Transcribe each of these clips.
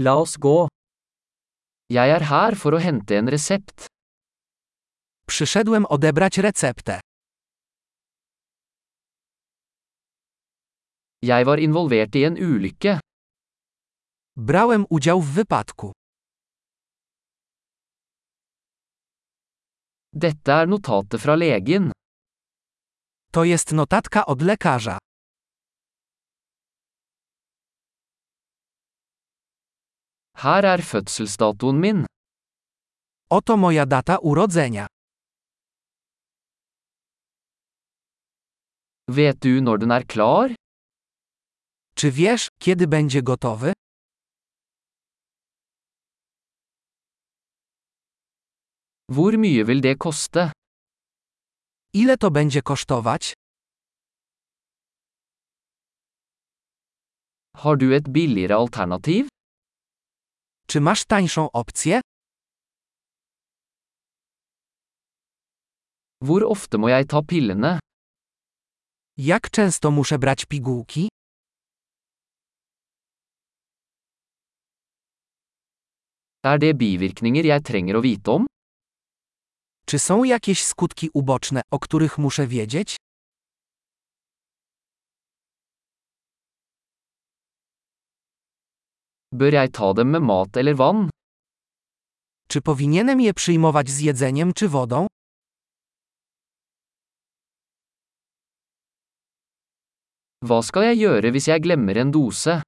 La oss gå. Jeg er her for å hente en resept. Przyszedłem odebrać receptę. Jeg var involvert i en ulykke. Brałem udział w wypadku. Dette er notatet fra legen. To jest notatka od lekarza. Her er fødselsdatoen min. Oto moja data urodzenia. Vet du når den er klar? Czy wiesz, kiedy będzie gotowy? Hvor mye vil det koste? Ile to będzie kosztować? Har du et billigere alternativ? Czy masz tańszą opcję? Hvor ofte må jeg ta pillene? Jak często muszę brać pigułki? Er det bivirkninger jeg trenger å vite om? Czy są jakieś skutki uboczne, o których muszę wiedzieć? Bør jeg ta dem med mat eller vann? Czy powinienem je przyjmować z jedzeniem czy wodą? Hva skal jeg gjøre hvis jeg glemmer en dose?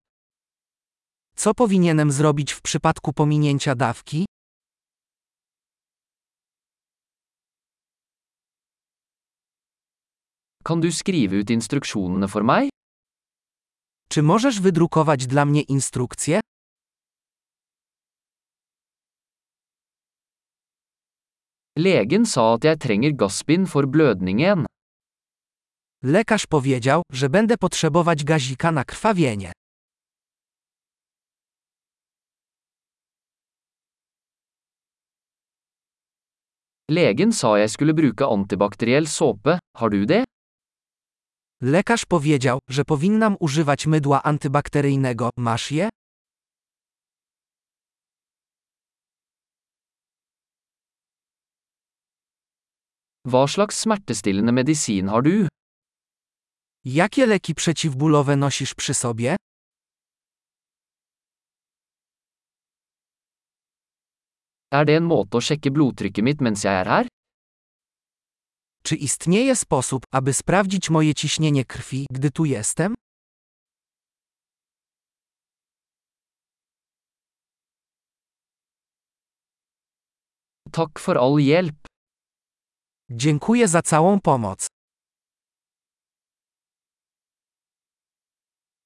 Co powinienem zrobić w przypadku pominięcia dawki? Kan du skrive ut instruksjonene for meg? Czy możesz wydrukować dla mnie instrukcję? Legen sa at jeg trenger for blødningen. Lekarz powiedział, że będę potrzebować gazika na krwawienie. Legen sa jeg skulle bruke antibakteriell såpe, har du det? Lekarz powiedział, że powinnam używać mydła antybakteryjnego. Masz je? Hva slags smertestillende medisin har du? Jakie leki przeciwbólowe nosisz przy sobie? Er det en måte å sjekke blodtrykket mitt mens jeg er her? Czy istnieje sposób, aby sprawdzić moje ciśnienie krwi, gdy tu jestem? Takk for all hjelp. Dziękuję za całą pomoc.